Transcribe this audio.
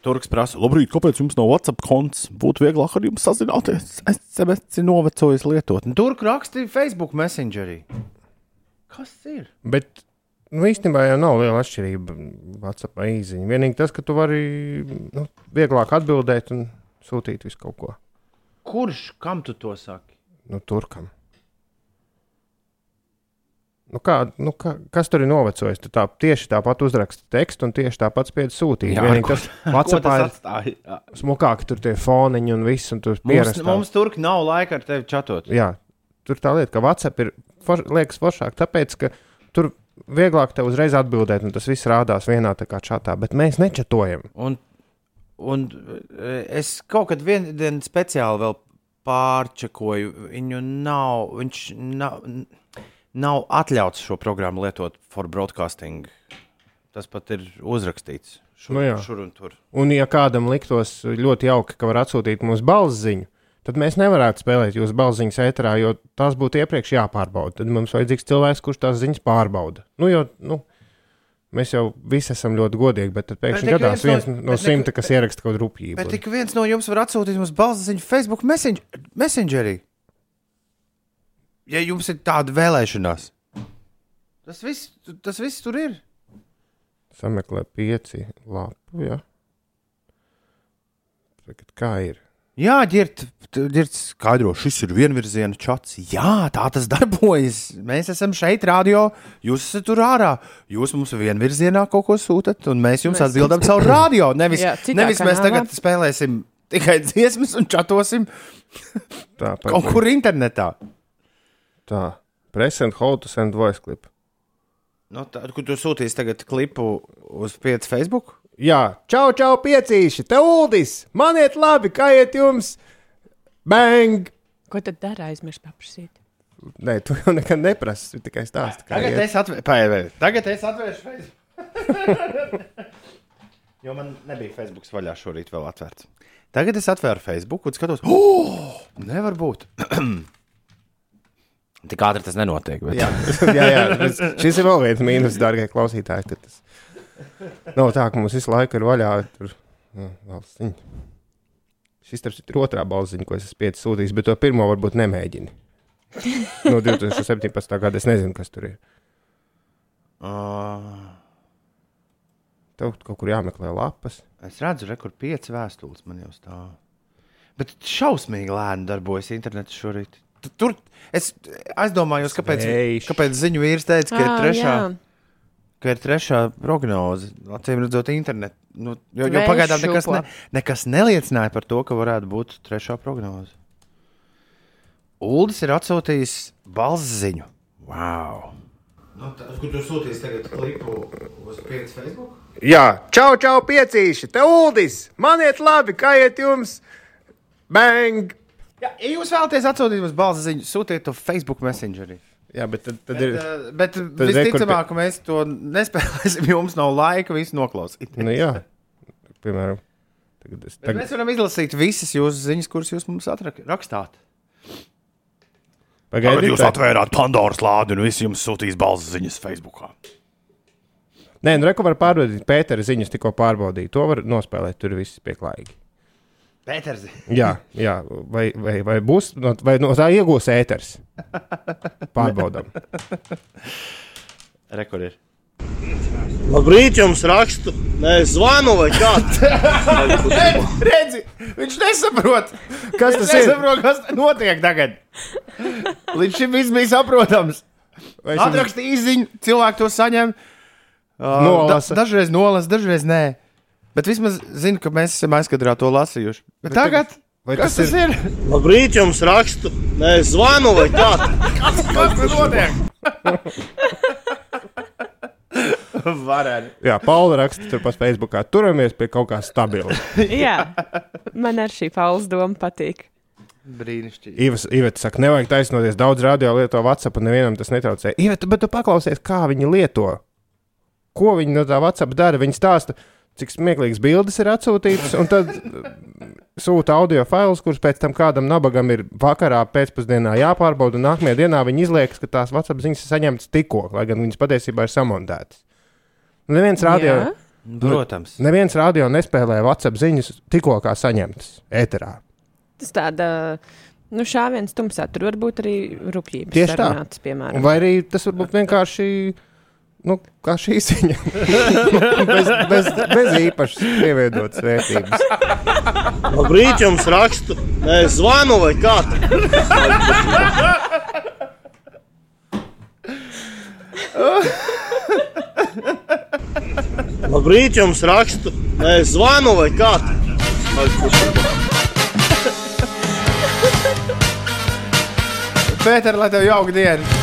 Turks prasa, labrīt, kāpēc jums nav WhatsApp konts? Būtu vieglāk ar jums sazināties. Es esmu novecojis lietotni. Turk rakstīja Facebook Messengerī. Kas ir? Bet nu, īstenībā jau nav liela atšķirība WhatsApp īziņā. Vienīgi tas, ka tu vari nu, vieglāk atbildēt un sūtīt visu kaut ko. Kurš, kam tu to saki? Nu, turkam. Nu kā, nu kā, kas tur ir novecojis? Tu tā, tieši tāpat uzraksti tekstu un tieši tāpat spiedzi sūtīt. Jā, Vienīgi ko- tas tas ir smukāk, tur tie foniņi un viss, un Mums, mums tur nav laika ar tevi čatot. Jā, tur tā lieta, ka WhatsApp ir for, liekas foršāk, tāpēc, ka tur vieglāk te uzreiz atbildēt, un tas viss rādās vienā tā kā čatā, bet mēs nečatojam. Un, un e, es kaut kad vienu dienu speciāli vēl pārčekoju. Viņu nav, viņš nav, nav atļauts šo programmu lietot for broadcasting. Tas pat ir uzrakstīts šur, Nu jā. šur un tur. Un, ja kādam liktos ļoti jauki, ka var atsūtīt mums balss ziņu, tad mēs nevarētu spēlēt jūsu balss ziņas ēterā, jo tās būtu iepriekš jāpārbauda. Tad mums vajadzīgs cilvēks, kurš tās ziņas pārbauda. Nu, jo, nu, mēs jau visi esam ļoti godīgi, bet pēkšņi gadās viens no- no, simta, kas ieraksta kaut kādu rupjību. Bet tik viens no jums var atsūtīt mums balss ziņu Facebook Messenger, Messengerī. Ja jums ir tāda vēlēšanās, tas viss, tas viss tur ir. Sameklē pieci lapu, jā. Tagad kā ir? Jā, ģirt, ģirt skaidro, šis ir vienvirziena čats. Jā, tā tas darbojas. Mēs esam šeit, radio. Jūs esat tur ārā. Jūs mums vienvirzienā kaut ko sūtat, un mēs jums Mēs atbildam caur radio. Nevis, Jā, nevis mēs tagad spēlēsim tikai dziesmas un čatosim Tā, pa- kaut kur internetā. Tā, present, hold to send voice clip. Nu, tā, kur tu sūtīsi tagad klipu uz 5 Facebook? Jā, čau, čau, piecīši, te uldis, man iet labi, kā iet jums? Bang! Ko tad dara aizmirst paprasīt? Nē, tu jau nekad neprasi, tu tikai stāsti. kā Tagad iet. es, atver... Paiet, tagad es atvēršu Facebook. jo man nebija Facebook vaļā šorīt vēl atvērts. Tagad es atvēru Facebook un skatos, oh, nevar būt. Tik ātri tas nenotiek. Bet... Jā, jā, jā bet šis ir vēl viens mīnus, dārgie klausītāji. ka Tas nav tā, ka mums visu laiku ir vaļā. Tur, nu, valstiņa. Šis taps ir otrā balziņa, ko es esmu sūtījis, bet to pirmo varbūt nemēģini. No 2017. gada es nezinu, kas tur ir. Uh, Tev kaut kur jāmeklē lapas. es redzu, re, kur pieci vēstules man jau stāv. Bet šausmīgi lēni darbojas internets šorīt. Tu- Tur es aizdomājos, kāpēc, Sveiš. kāpēc ziņu vīrs teica, ka ir Ā, trešā. jā. ka ir trešā prognoze. Acīm redzot, internetu. Nu, jo jo pagaidām nekas, ne, nekas neliecināja par to, ka varētu būt trešā prognoze. Uldis ir atsūtījis balss ziņu. Wow! Nu, tā, kur tu sūtīsi tagad klipu uz 5 Facebook? Jā, čau, čau, piecīši, te uldis, man iet labi, kā iet jums? Bang! Jā, ja jūs vēlaties atsūtīt mums balss ziņu, sūtiet to Facebook Messengerī. Jā, bet tad, tad Bet, ir. uh, bet kur visticamāk, ka mēs to nespēlēsim, jo mums nav laika visu noklausīt. Nu, jā, piemēram, tagad es Bet tagad, mēs varam izlasīt visas jūsu ziņas, kuras jūs mums rakstāt. Pagaidiet, jūs atvērāt Pandoras lādi un visi jums sūtīs balss ziņas Facebook. Nē, nu, reku var pārbaudīt. Pētera ziņas tikko pārbaudīja. To var nospēlēt, tur viss pieklājīgi. Pēters. Jā, jā. Vai, vai, vai būs, no, vai no tā iegūs ēters? Pārbaudām. Rekur ir. Labrīt, jums rakstu. Nē, es zvanu vai kā. Redzi, viņš nesaprot. Kas tas ir? nesaprot, kas notiek tagad. Līdz šim viss bija saprotams. Atrakstīja izziņu, cilvēki to saņem. Uh, Nolasa. Da, dažreiz nolasa, dažreiz nē. Bet vismaz zinu, ka mēs esam aizkadrā to lasījuši. Bet tagad, vai kas tas tas ir? Labrīt, jums rakstu. Nē, es zvanu vai kā. Kas tas notiek? Varētu. Jā, Paula raksta tur pa Facebookā. Turamies pie kaut kā stabila. Jā, man arī šī paules doma patīk. Brīnišķīgi. Ivets, Ivets saka, nevajag taisnoties. Daudz radio lieto WhatsApp, un nevienam tas netraucē. Ivets, bet tu paklausies, kā viņi lieto. Ko viņi no tā WhatsApp dara? Viņi stāsta, cik smieklīgas bildes ir atsūtītas, un tad mm, sūta audio failus, kurus pēc tam kādam nabagam ir vakarā, pēcpusdienā jāpārbauda, un nākamajā dienā viņi izliekas, ka tās WhatsApp ziņas ir saņemtas tikko, lai gan viņas patiesībā ir samontētas. Neviens radio, Jā. Protams. Neviens radio nespēlē WhatsApp ziņas tikko kā saņemtas ēterā. Tas tāda, nu, šāviens tumsā, tur var būt arī rupjības Tieši tā. piemēram. Vai arī tas var būt vienkārši. Nu, kā šī ziņa. bez, bez, bez īpašas pievienotas vērtības. Labrīt, jums rakstu. Nē, zvanu vai kā. Labrīt, jums rakstu. Nē, zvanu vai kā. Pēter, lai tev jauka diena!